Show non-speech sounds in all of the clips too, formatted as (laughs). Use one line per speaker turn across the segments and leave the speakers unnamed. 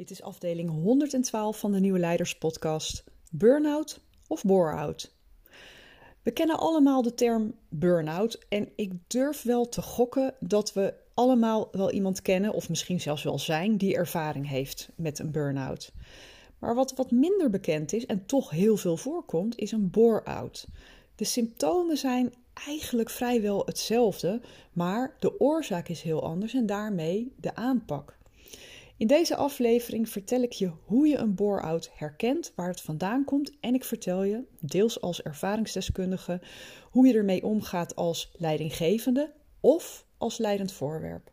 Dit is afdeling 112 van de Nieuwe Leiders Podcast. Burnout of bore-out? We kennen allemaal de term burn-out en ik durf wel te gokken dat we allemaal wel iemand kennen, of misschien zelfs wel zijn, die ervaring heeft met een burn-out. Maar wat wat minder bekend is en toch heel veel voorkomt, is een bore-out. De symptomen zijn eigenlijk vrijwel hetzelfde, maar de oorzaak is heel anders en daarmee de aanpak. In deze aflevering vertel ik je hoe je een bore-out herkent, waar het vandaan komt en ik vertel je, deels als ervaringsdeskundige, hoe je ermee omgaat als leidinggevende of als leidend voorwerp.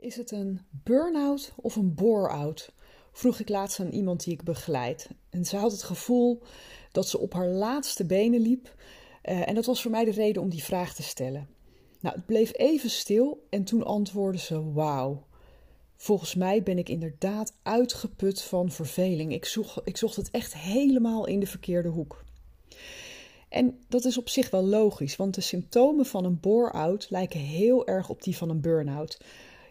Is het een burn-out of een bore-out? Vroeg ik laatst aan iemand die ik begeleid. En ze had het gevoel dat ze op haar laatste benen liep. Uh, en dat was voor mij de reden om die vraag te stellen. Nou, het bleef even stil en toen antwoordde ze: Wauw. Volgens mij ben ik inderdaad uitgeput van verveling. Ik zocht, ik zocht het echt helemaal in de verkeerde hoek. En dat is op zich wel logisch, want de symptomen van een bore-out lijken heel erg op die van een burn-out.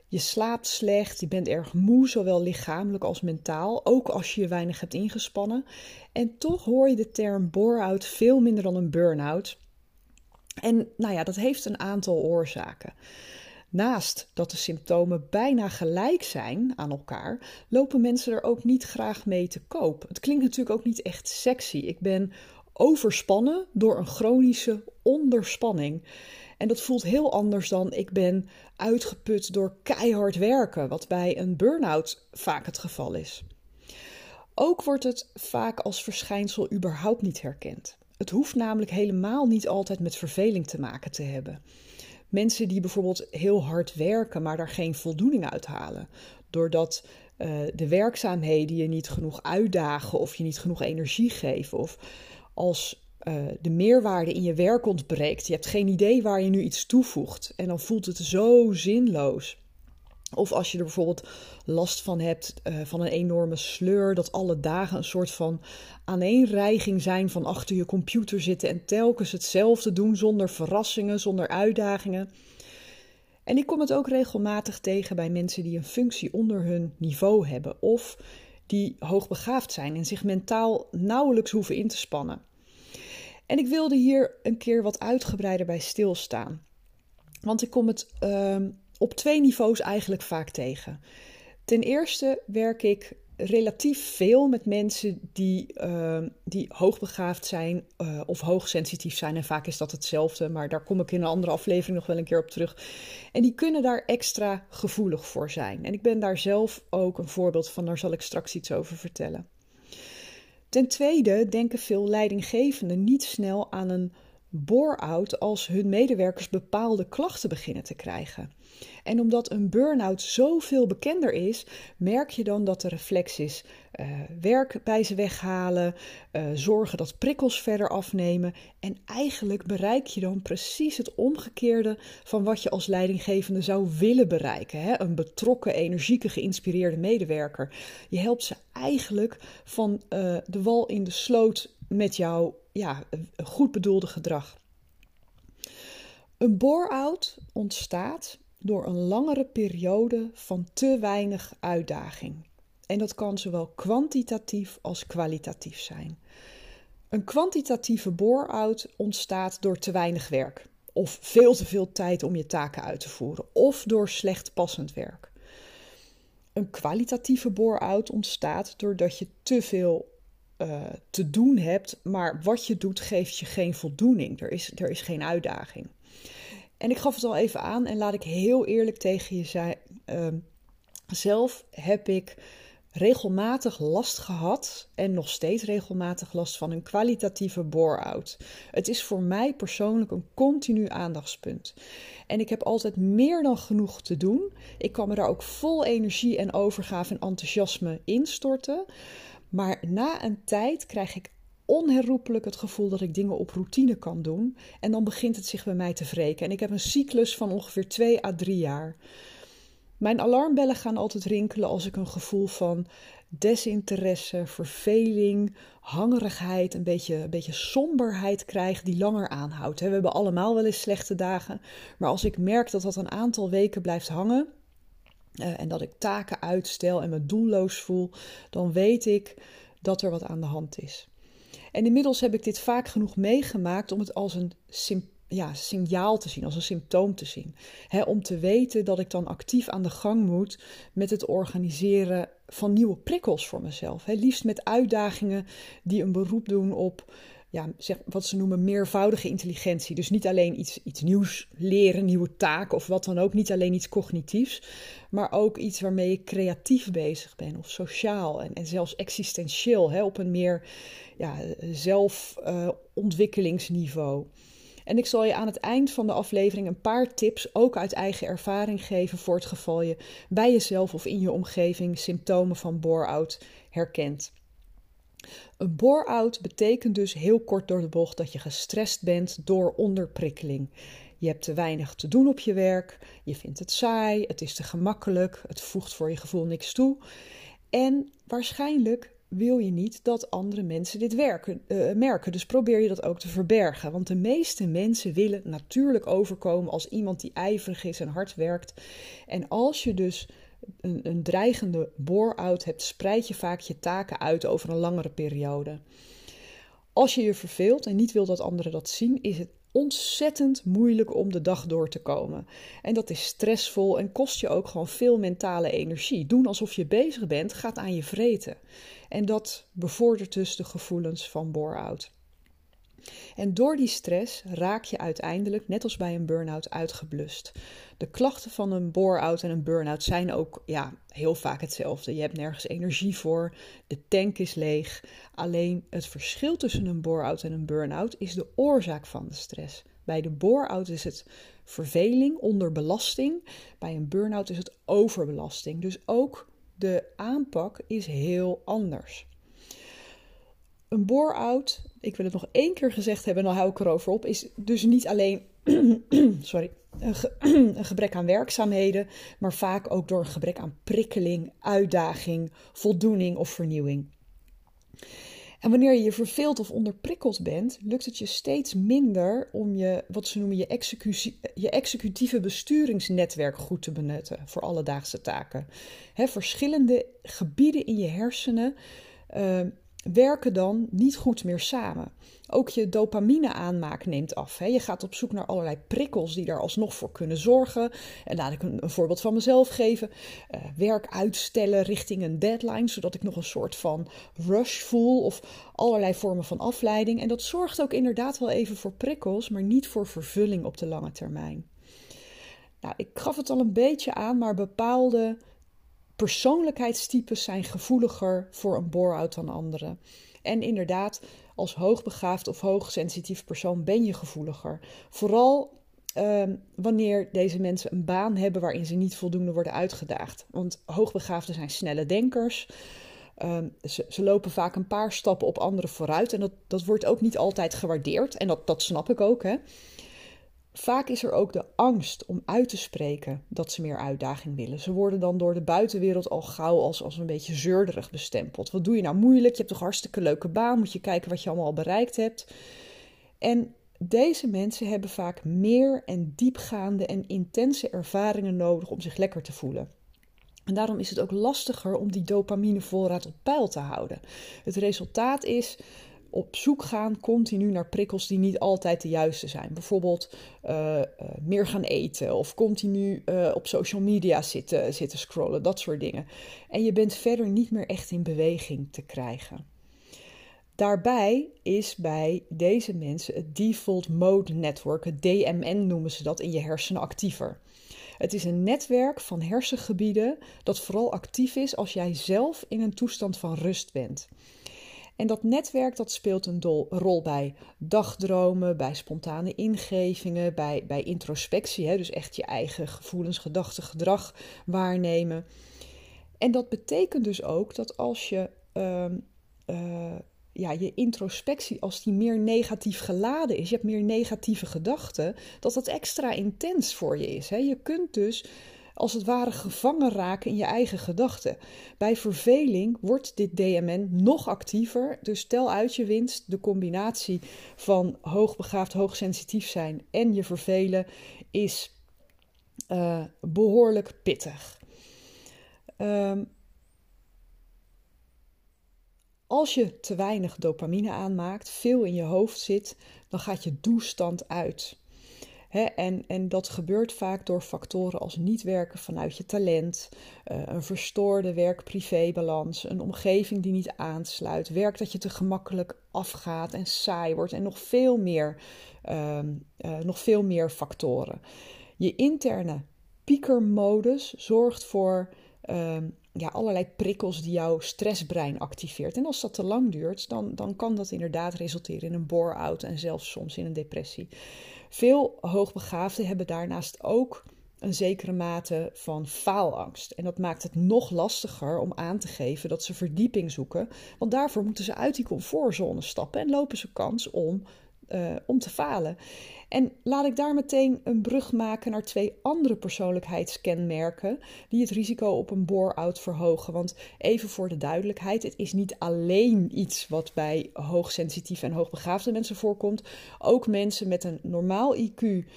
Je slaapt slecht, je bent erg moe, zowel lichamelijk als mentaal, ook als je je weinig hebt ingespannen. En toch hoor je de term bore-out veel minder dan een burn-out. En nou ja, dat heeft een aantal oorzaken. Naast dat de symptomen bijna gelijk zijn aan elkaar, lopen mensen er ook niet graag mee te koop. Het klinkt natuurlijk ook niet echt sexy. Ik ben overspannen door een chronische onderspanning. En dat voelt heel anders dan ik ben uitgeput door keihard werken, wat bij een burn-out vaak het geval is. Ook wordt het vaak als verschijnsel überhaupt niet herkend. Het hoeft namelijk helemaal niet altijd met verveling te maken te hebben. Mensen die bijvoorbeeld heel hard werken, maar daar geen voldoening uit halen, doordat uh, de werkzaamheden je niet genoeg uitdagen of je niet genoeg energie geven, of als uh, de meerwaarde in je werk ontbreekt. Je hebt geen idee waar je nu iets toevoegt. En dan voelt het zo zinloos. Of als je er bijvoorbeeld last van hebt uh, van een enorme sleur, dat alle dagen een soort van aaneenreiging zijn van achter je computer zitten en telkens hetzelfde doen zonder verrassingen, zonder uitdagingen. En ik kom het ook regelmatig tegen bij mensen die een functie onder hun niveau hebben of die hoogbegaafd zijn en zich mentaal nauwelijks hoeven in te spannen. En ik wilde hier een keer wat uitgebreider bij stilstaan. Want ik kom het uh, op twee niveaus eigenlijk vaak tegen. Ten eerste werk ik relatief veel met mensen die, uh, die hoogbegaafd zijn uh, of hoogsensitief zijn. En vaak is dat hetzelfde, maar daar kom ik in een andere aflevering nog wel een keer op terug. En die kunnen daar extra gevoelig voor zijn. En ik ben daar zelf ook een voorbeeld van, daar zal ik straks iets over vertellen. Ten tweede denken veel leidinggevenden niet snel aan een bore-out als hun medewerkers bepaalde klachten beginnen te krijgen. En omdat een burn-out zoveel bekender is, merk je dan dat de reflex is uh, werk bij ze weghalen, uh, zorgen dat prikkels verder afnemen. En eigenlijk bereik je dan precies het omgekeerde van wat je als leidinggevende zou willen bereiken. Hè? Een betrokken, energieke, geïnspireerde medewerker. Je helpt ze eigenlijk van uh, de wal in de sloot met jouw ja, goed bedoelde gedrag. Een bore-out ontstaat door een langere periode van te weinig uitdaging. En dat kan zowel kwantitatief als kwalitatief zijn. Een kwantitatieve bore-out ontstaat door te weinig werk, of veel te veel tijd om je taken uit te voeren, of door slecht passend werk. Een kwalitatieve bore-out ontstaat doordat je te veel uh, te doen hebt, maar wat je doet geeft je geen voldoening. Er is, er is geen uitdaging. En ik gaf het al even aan en laat ik heel eerlijk tegen je zijn. Uh, zelf heb ik regelmatig last gehad en nog steeds regelmatig last van een kwalitatieve bore-out. Het is voor mij persoonlijk een continu aandachtspunt. En ik heb altijd meer dan genoeg te doen. Ik kan me daar ook vol energie en overgave en enthousiasme instorten. Maar na een tijd krijg ik onherroepelijk het gevoel dat ik dingen op routine kan doen. En dan begint het zich bij mij te wreken. En ik heb een cyclus van ongeveer 2 à 3 jaar. Mijn alarmbellen gaan altijd rinkelen als ik een gevoel van desinteresse, verveling, hangerigheid, een beetje, een beetje somberheid krijg die langer aanhoudt. We hebben allemaal wel eens slechte dagen, maar als ik merk dat dat een aantal weken blijft hangen en dat ik taken uitstel en me doelloos voel, dan weet ik dat er wat aan de hand is. En inmiddels heb ik dit vaak genoeg meegemaakt om het als een ja, signaal te zien, als een symptoom te zien. om te weten dat ik dan actief aan de gang moet met het organiseren van nieuwe prikkels voor mezelf. liefst met uitdagingen die een beroep doen op ja, zeg, wat ze noemen meervoudige intelligentie. Dus niet alleen iets, iets nieuws leren, nieuwe taken of wat dan ook. Niet alleen iets cognitiefs, maar ook iets waarmee ik creatief bezig ben of sociaal en, en zelfs existentieel hè, op een meer ja, zelfontwikkelingsniveau. Uh, en ik zal je aan het eind van de aflevering een paar tips, ook uit eigen ervaring, geven voor het geval je bij jezelf of in je omgeving symptomen van bore-out herkent. Een bore-out betekent dus heel kort door de bocht dat je gestrest bent door onderprikkeling. Je hebt te weinig te doen op je werk, je vindt het saai, het is te gemakkelijk, het voegt voor je gevoel niks toe. En waarschijnlijk wil je niet dat andere mensen dit werken, uh, merken. Dus probeer je dat ook te verbergen. Want de meeste mensen willen natuurlijk overkomen als iemand die ijverig is en hard werkt. En als je dus een, een dreigende bore-out hebt, spreid je vaak je taken uit over een langere periode. Als je je verveelt en niet wil dat anderen dat zien, is het ontzettend moeilijk om de dag door te komen. En dat is stressvol en kost je ook gewoon veel mentale energie. Doen alsof je bezig bent, gaat aan je vreten. En dat bevordert dus de gevoelens van bore-out. En door die stress raak je uiteindelijk, net als bij een burn-out, uitgeblust. De klachten van een bore-out en een burn-out zijn ook ja, heel vaak hetzelfde. Je hebt nergens energie voor, de tank is leeg. Alleen het verschil tussen een bore-out en een burn-out is de oorzaak van de stress. Bij de bore-out is het verveling, onderbelasting. Bij een burn-out is het overbelasting. Dus ook de aanpak is heel anders. Een bore-out, ik wil het nog één keer gezegd hebben en dan hou ik erover op, is dus niet alleen (clears throat) sorry, (clears throat) een, gebrek aan werkzaamheden, maar vaak ook door een gebrek aan prikkeling, uitdaging, voldoening of vernieuwing. En wanneer je je verveeld of onderprikkeld bent, lukt het je steeds minder om je, wat ze noemen, je, je executieve besturingsnetwerk goed te benutten voor alledaagse taken. verschillende gebieden in je hersenen uh, werken dan niet goed meer samen. Ook je dopamine-aanmaak neemt af. Hè. Je gaat op zoek naar allerlei prikkels die daar alsnog voor kunnen zorgen. En laat ik een, voorbeeld van mezelf geven. Uh, werk uitstellen richting een deadline, zodat ik nog een soort van rush voel of allerlei vormen van afleiding. En dat zorgt ook inderdaad wel even voor prikkels, maar niet voor vervulling op de lange termijn. Nou, ik gaf het al een beetje aan, maar bepaalde persoonlijkheidstypes zijn gevoeliger voor een bore-out dan anderen. En inderdaad, als hoogbegaafd of hoogsensitief persoon ben je gevoeliger. Vooral ehm, wanneer deze mensen een baan hebben waarin ze niet voldoende worden uitgedaagd. Want hoogbegaafden zijn snelle denkers. Ehm, ze, ze, lopen vaak een paar stappen op anderen vooruit. En dat, dat wordt ook niet altijd gewaardeerd. En dat, dat snap ik ook. Hè. Vaak is er ook de angst om uit te spreken dat ze meer uitdaging willen. Ze worden dan door de buitenwereld al gauw als, als een beetje zeurderig bestempeld. Wat doe je nou moeilijk? Je hebt toch hartstikke leuke baan? Moet je kijken wat je allemaal al bereikt hebt? En deze mensen hebben vaak meer en diepgaande en intense ervaringen nodig om zich lekker te voelen. En daarom is het ook lastiger om die dopaminevoorraad op peil te houden. Het resultaat is op zoek gaan continu naar prikkels die niet altijd de juiste zijn. Bijvoorbeeld uh, meer gaan eten of continu uh, op social media zitten, zitten scrollen, dat soort dingen. En je bent verder niet meer echt in beweging te krijgen. Daarbij is bij deze mensen het Default Mode Network, het DMN noemen ze dat, in je hersenen actiever. Het is een netwerk van hersengebieden dat vooral actief is als jij zelf in een toestand van rust bent. En dat netwerk dat speelt een rol bij dagdromen, bij spontane ingevingen, bij, bij introspectie, hè, dus echt je eigen gevoelens, gedachten, gedrag waarnemen. En dat betekent dus ook dat als je ehm, eh, ja, je introspectie, als die meer negatief geladen is, je hebt meer negatieve gedachten, dat dat extra intens voor je is. Hè? Je kunt dus als het ware gevangen raken in je eigen gedachten. Bij verveling wordt dit DMN nog actiever. Dus tel uit je winst. De combinatie van hoogbegaafd, hoogsensitief zijn en je vervelen is uh, behoorlijk pittig. Um, als je te weinig dopamine aanmaakt, veel in je hoofd zit, dan gaat je doestand uit. En, en dat gebeurt vaak door factoren als niet werken vanuit je talent, uh, een verstoorde werk-privé-balans, een omgeving die niet aansluit, werk dat je te gemakkelijk afgaat en saai wordt en nog veel meer, uh, uh, nog veel meer factoren. Je interne piekermodus zorgt voor ehm, ja, allerlei prikkels die jouw stressbrein activeert. En als dat te lang duurt, dan, dan kan dat inderdaad resulteren in een bore-out en zelfs soms in een depressie. Veel hoogbegaafden hebben daarnaast ook een zekere mate van faalangst. En dat maakt het nog lastiger om aan te geven dat ze verdieping zoeken. Want daarvoor moeten ze uit die comfortzone stappen en lopen ze kans om, uh, om te falen. En laat ik daar meteen een brug maken naar twee andere persoonlijkheidskenmerken die het risico op een bore-out verhogen. Want even voor de duidelijkheid, het is niet alleen iets wat bij hoogsensitieve en hoogbegaafde mensen voorkomt. Ook mensen met een normaal IQ.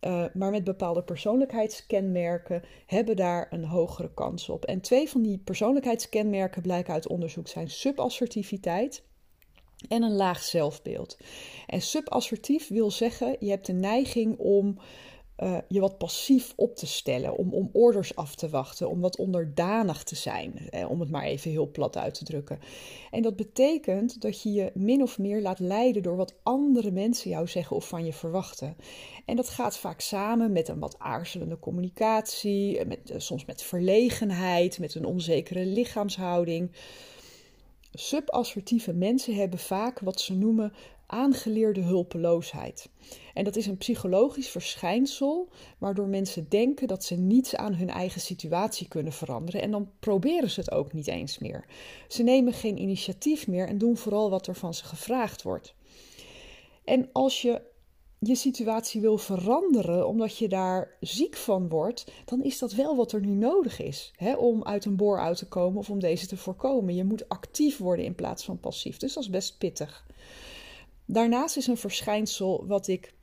Eh, maar met bepaalde persoonlijkheidskenmerken hebben daar een hogere kans op. En twee van die persoonlijkheidskenmerken blijken uit onderzoek zijn subassertiviteit en een laag zelfbeeld. En subassertief wil zeggen, je hebt de neiging om uh, je wat passief op te stellen, om, om orders af te wachten, om wat onderdanig te zijn, eh, om het maar even heel plat uit te drukken. En dat betekent dat je je min of meer laat leiden door wat andere mensen jou zeggen of van je verwachten. En dat gaat vaak samen met een wat aarzelende communicatie, met, uh, soms met verlegenheid, met een onzekere lichaamshouding. Subassertieve mensen hebben vaak wat ze noemen aangeleerde hulpeloosheid. En dat is een psychologisch verschijnsel waardoor mensen denken dat ze niets aan hun eigen situatie kunnen veranderen en dan proberen ze het ook niet eens meer. Ze nemen geen initiatief meer en doen vooral wat er van ze gevraagd wordt. En als je je situatie wil veranderen omdat je daar ziek van wordt, dan is dat wel wat er nu nodig is hè, om uit een boor uit te komen of om deze te voorkomen. Je moet actief worden in plaats van passief. Dus dat is best pittig. Daarnaast is een verschijnsel wat ik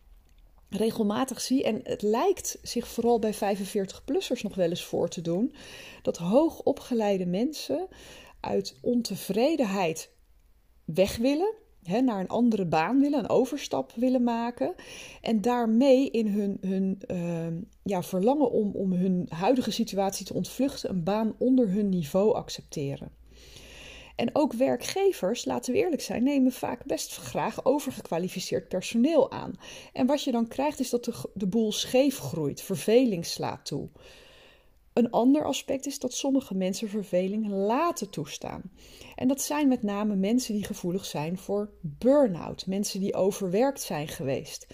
regelmatig zie, en het lijkt zich vooral bij 45-plussers nog wel eens voor te doen, dat hoogopgeleide mensen uit ontevredenheid weg willen naar een andere baan willen, een overstap willen maken. En daarmee in hun, hun uh, ja, verlangen om, om hun huidige situatie te ontvluchten, een baan onder hun niveau accepteren. En ook werkgevers, laten we eerlijk zijn, nemen vaak best graag overgekwalificeerd personeel aan. En wat je dan krijgt is dat de, de boel scheef groeit, verveling slaat toe. Een ander aspect is dat sommige mensen verveling laten toestaan. En dat zijn met name mensen die gevoelig zijn voor burn-out, mensen die overwerkt zijn geweest.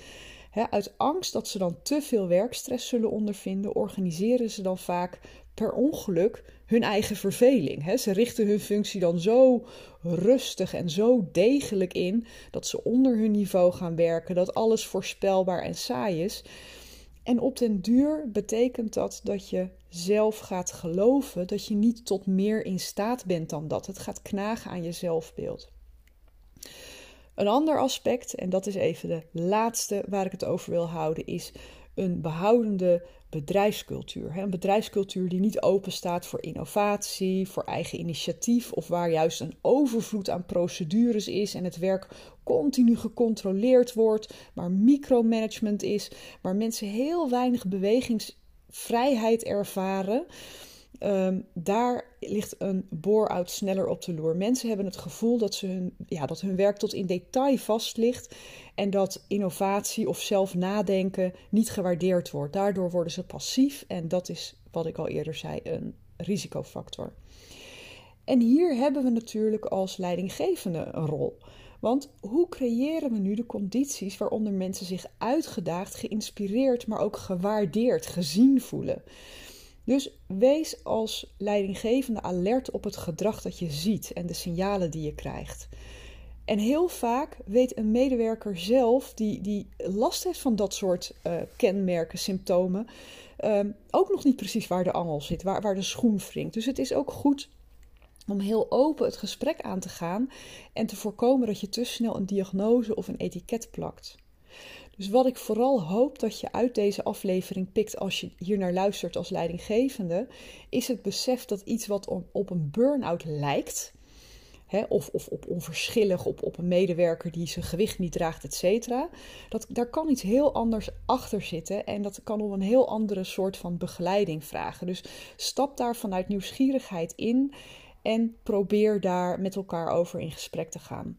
uit angst dat ze dan te veel werkstress zullen ondervinden, organiseren ze dan vaak per ongeluk hun eigen verveling. ze richten hun functie dan zo rustig en zo degelijk in dat ze onder hun niveau gaan werken, dat alles voorspelbaar en saai is. En op den duur betekent dat dat je zelf gaat geloven dat je niet tot meer in staat bent dan dat. Het gaat knagen aan je zelfbeeld. Een ander aspect, en dat is even de laatste waar ik het over wil houden, is een behoudende bedrijfscultuur. Een bedrijfscultuur die niet open staat voor innovatie, voor eigen initiatief of waar juist een overvloed aan procedures is en het werk continu gecontroleerd wordt, waar micromanagement is, waar mensen heel weinig bewegingsvrijheid ervaren. Ehm, daar ligt een bore-out sneller op de loer. Mensen hebben het gevoel dat, ze hun, ja, dat hun werk tot in detail vast ligt en dat innovatie of zelf nadenken niet gewaardeerd wordt. Daardoor worden ze passief en dat is, wat ik al eerder zei, een risicofactor. En hier hebben we natuurlijk als leidinggevende een rol. Want hoe creëren we nu de condities waaronder mensen zich uitgedaagd, geïnspireerd, maar ook gewaardeerd, gezien voelen? Dus wees als leidinggevende alert op het gedrag dat je ziet en de signalen die je krijgt. En heel vaak weet een medewerker zelf, die, die last heeft van dat soort uh, kenmerken, symptomen, uh, ook nog niet precies waar de angel zit, waar, waar de schoen wringt. Dus het is ook goed om heel open het gesprek aan te gaan en te voorkomen dat je te snel een diagnose of een etiket plakt. Dus wat ik vooral hoop dat je uit deze aflevering pikt als je hier naar luistert als leidinggevende, is het besef dat iets wat op een burn-out lijkt, hè, of, of op onverschillig, op, op een medewerker die zijn gewicht niet draagt, et cetera, dat, daar kan iets heel anders achter zitten en dat kan om een heel andere soort van begeleiding vragen. Dus stap daar vanuit nieuwsgierigheid in en probeer daar met elkaar over in gesprek te gaan.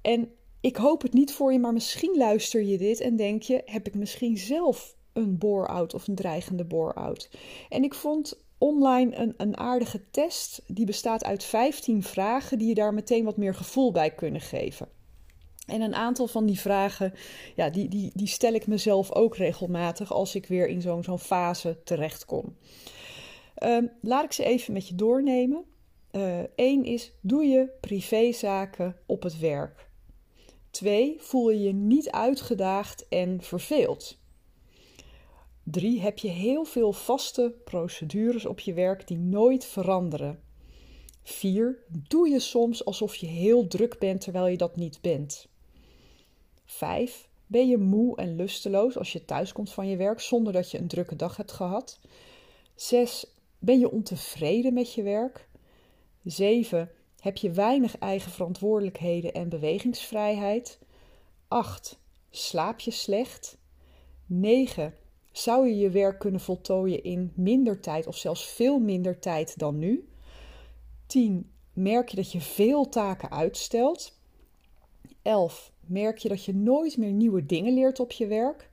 En ik hoop het niet voor je, maar misschien luister je dit en denk je: heb ik misschien zelf een bore-out of een dreigende bore-out? En ik vond online een, een aardige test. Die bestaat uit 15 vragen die je daar meteen wat meer gevoel bij kunnen geven. En een aantal van die vragen, ja, die, die, die stel ik mezelf ook regelmatig als ik weer in zo'n zo'n fase terechtkom. Um, laat ik ze even met je doornemen. Eén uh, is: doe je privézaken op het werk? Twee, voel je je niet uitgedaagd en verveeld? Drie, heb je heel veel vaste procedures op je werk die nooit veranderen? Vier, doe je soms alsof je heel druk bent terwijl je dat niet bent? Vijf, ben je moe en lusteloos als je thuiskomt van je werk zonder dat je een drukke dag hebt gehad? Zes, ben je ontevreden met je werk? 7. Heb je weinig eigen verantwoordelijkheden en bewegingsvrijheid? 8. Slaap je slecht? 9. Zou je je werk kunnen voltooien in minder tijd of zelfs veel minder tijd dan nu? 10. Merk je dat je veel taken uitstelt? 11. Merk je dat je nooit meer nieuwe dingen leert op je werk?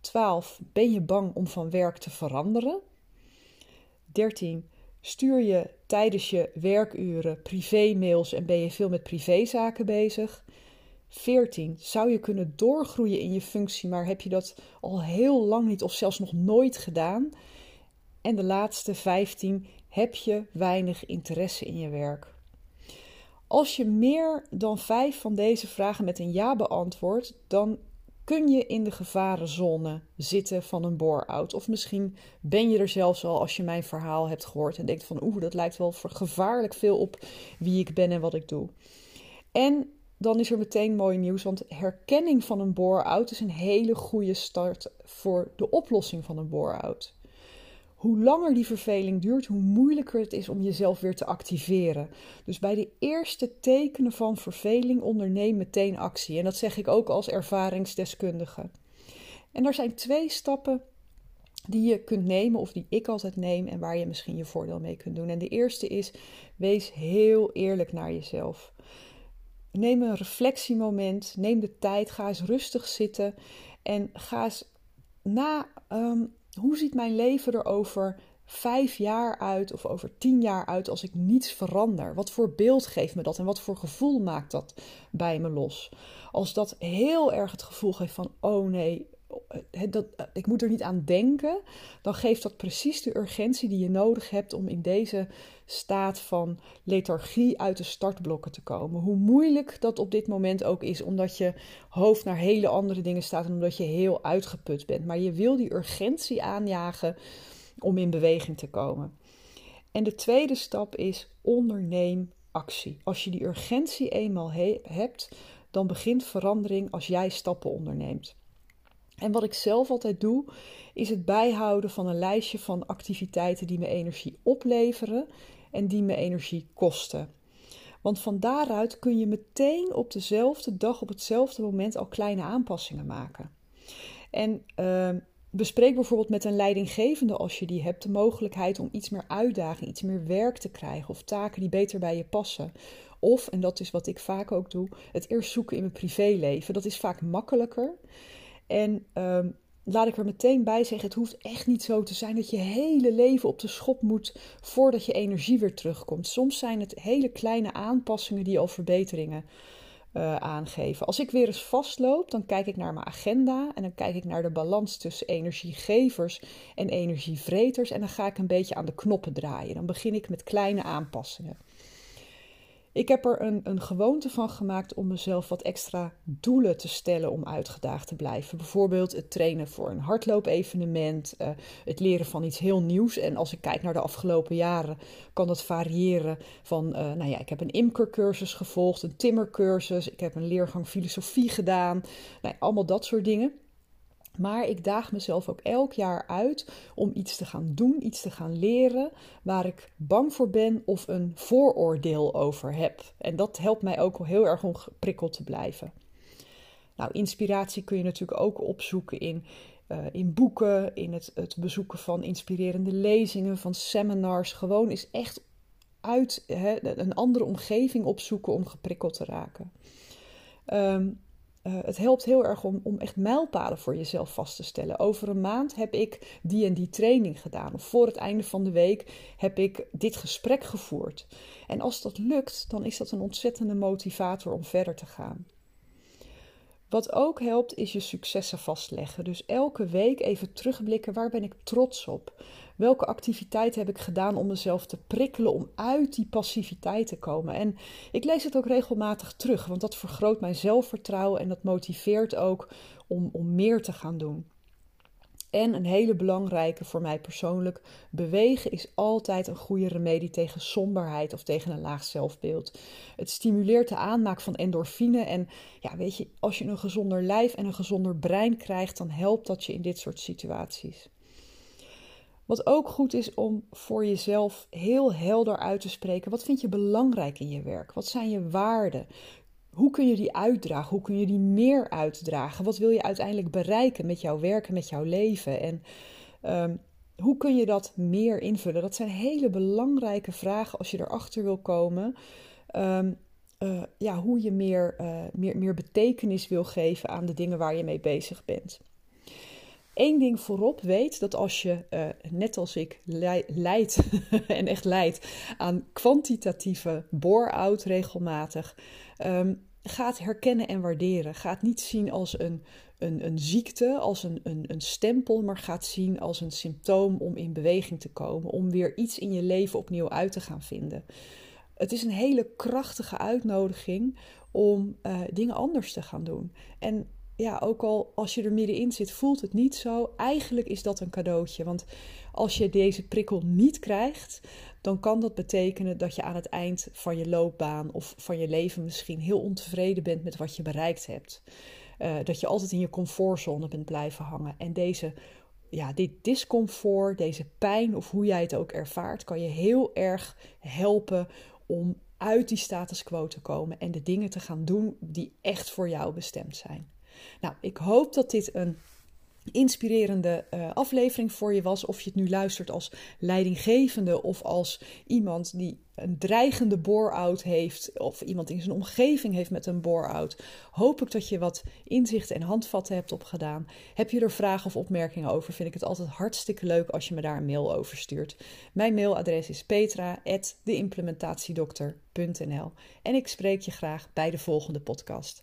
12. Ben je bang om van werk te veranderen? 13. Stuur je tijdens je werkuren privé-mails en ben je veel met privézaken bezig? 14. Zou je kunnen doorgroeien in je functie, maar heb je dat al heel lang niet of zelfs nog nooit gedaan? En de laatste 15. Heb je weinig interesse in je werk? Als je meer dan vijf van deze vragen met een ja beantwoordt, dan kun je in de gevarenzone zitten van een bore-out. Of misschien ben je er zelfs al als je mijn verhaal hebt gehoord en denkt van oeh, dat lijkt wel gevaarlijk veel op wie ik ben en wat ik doe. En dan is er meteen mooi nieuws, want herkenning van een bore-out is een hele goede start voor de oplossing van een bore-out hoe langer die verveling duurt, hoe moeilijker het is om jezelf weer te activeren. Dus bij de eerste tekenen van verveling onderneem meteen actie. En dat zeg ik ook als ervaringsdeskundige. En er zijn twee stappen die je kunt nemen of die ik altijd neem en waar je misschien je voordeel mee kunt doen. En de eerste is: wees heel eerlijk naar jezelf. Neem een reflectiemoment, neem de tijd, ga eens rustig zitten en ga eens na ehm, hoe ziet mijn leven er over vijf jaar uit of over tien jaar uit als ik niets verander? Wat voor beeld geeft me dat en wat voor gevoel maakt dat bij me los? Als dat heel erg het gevoel geeft van: oh nee, dat, ik moet er niet aan denken, dan geeft dat precies de urgentie die je nodig hebt om in deze staat van lethargie uit de startblokken te komen. Hoe moeilijk dat op dit moment ook is, omdat je hoofd naar hele andere dingen staat en omdat je heel uitgeput bent. Maar je wil die urgentie aanjagen om in beweging te komen. En de tweede stap is onderneem actie. Als je die urgentie eenmaal hebt, dan begint verandering als jij stappen onderneemt. En wat ik zelf altijd doe, is het bijhouden van een lijstje van activiteiten die me energie opleveren en die me energie kosten. Want van daaruit kun je meteen op dezelfde dag, op hetzelfde moment al kleine aanpassingen maken. En uh, bespreek bijvoorbeeld met een leidinggevende als je die hebt de mogelijkheid om iets meer uitdaging, iets meer werk te krijgen of taken die beter bij je passen. Of, en dat is wat ik vaak ook doe, het eerst zoeken in mijn privéleven. Dat is vaak makkelijker. En um, laat ik er meteen bij zeggen: het hoeft echt niet zo te zijn dat je hele leven op de schop moet voordat je energie weer terugkomt. Soms zijn het hele kleine aanpassingen die al verbeteringen uh, aangeven. Als ik weer eens vastloop, dan kijk ik naar mijn agenda en dan kijk ik naar de balans tussen energiegevers en energievreters en dan ga ik een beetje aan de knoppen draaien. Dan begin ik met kleine aanpassingen. Ik heb er een, een gewoonte van gemaakt om mezelf wat extra doelen te stellen om uitgedaagd te blijven. Bijvoorbeeld het trainen voor een hardloopevenement, uh, het leren van iets heel nieuws. En als ik kijk naar de afgelopen jaren, kan dat variëren van, uh, nou ja, ik heb een imkercursus gevolgd, een timmercursus, ik heb een leergang filosofie gedaan, nou, allemaal dat soort dingen. Maar ik daag mezelf ook elk jaar uit om iets te gaan doen, iets te gaan leren waar ik bang voor ben of een vooroordeel over heb. En dat helpt mij ook heel erg om geprikkeld te blijven. Nou, inspiratie kun je natuurlijk ook opzoeken in, uh, in boeken, in het, het bezoeken van inspirerende lezingen, van seminars. Gewoon is echt uit een andere omgeving opzoeken om geprikkeld te raken. Um, uh, het helpt heel erg om, om echt mijlpalen voor jezelf vast te stellen. Over een maand heb ik die en die training gedaan. Of voor het einde van de week heb ik dit gesprek gevoerd. En als dat lukt, dan is dat een ontzettende motivator om verder te gaan. Wat ook helpt, is je successen vastleggen. Dus elke week even terugblikken: waar ben ik trots op? Welke activiteit heb ik gedaan om mezelf te prikkelen om uit die passiviteit te komen? En ik lees het ook regelmatig terug, want dat vergroot mijn zelfvertrouwen en dat motiveert ook om, om meer te gaan doen. En een hele belangrijke voor mij persoonlijk: bewegen is altijd een goede remedie tegen somberheid of tegen een laag zelfbeeld. Het stimuleert de aanmaak van endorfine. En ja, weet je, als je een gezonder lijf en een gezonder brein krijgt, dan helpt dat je in dit soort situaties. Wat ook goed is om voor jezelf heel helder uit te spreken. Wat vind je belangrijk in je werk? Wat zijn je waarden? Hoe kun je die uitdragen? Hoe kun je die meer uitdragen? Wat wil je uiteindelijk bereiken met jouw werk en met jouw leven? En um, hoe kun je dat meer invullen? Dat zijn hele belangrijke vragen als je erachter wil komen. Um, uh, ja, hoe je meer, uh, meer, meer betekenis wil geven aan de dingen waar je mee bezig bent. Eén ding voorop weet dat als je, uh, net als ik, leidt (laughs) en echt leidt aan kwantitatieve bore-out regelmatig, um, gaat herkennen en waarderen. Gaat niet zien als een, een, een ziekte, als een, een, een stempel, maar gaat zien als een symptoom om in beweging te komen, om weer iets in je leven opnieuw uit te gaan vinden. Het is een hele krachtige uitnodiging om uh, dingen anders te gaan doen. En ja, ook al als je er middenin zit, voelt het niet zo. Eigenlijk is dat een cadeautje. Want als je deze prikkel niet krijgt, dan kan dat betekenen dat je aan het eind van je loopbaan of van je leven misschien heel ontevreden bent met wat je bereikt hebt. Uh, dat je altijd in je comfortzone bent blijven hangen. En deze, ja, dit discomfort, deze pijn of hoe jij het ook ervaart, kan je heel erg helpen om uit die status quo te komen en de dingen te gaan doen die echt voor jou bestemd zijn. Nou, ik hoop dat dit een inspirerende uh, aflevering voor je was. Of je het nu luistert als leidinggevende of als iemand die een dreigende bore-out heeft. Of iemand in zijn omgeving heeft met een bore-out. Hoop ik dat je wat inzichten en handvatten hebt opgedaan. Heb je er vragen of opmerkingen over? Vind ik het altijd hartstikke leuk als je me daar een mail over stuurt. Mijn mailadres is petra.deimplementatiedokter.nl En ik spreek je graag bij de volgende podcast.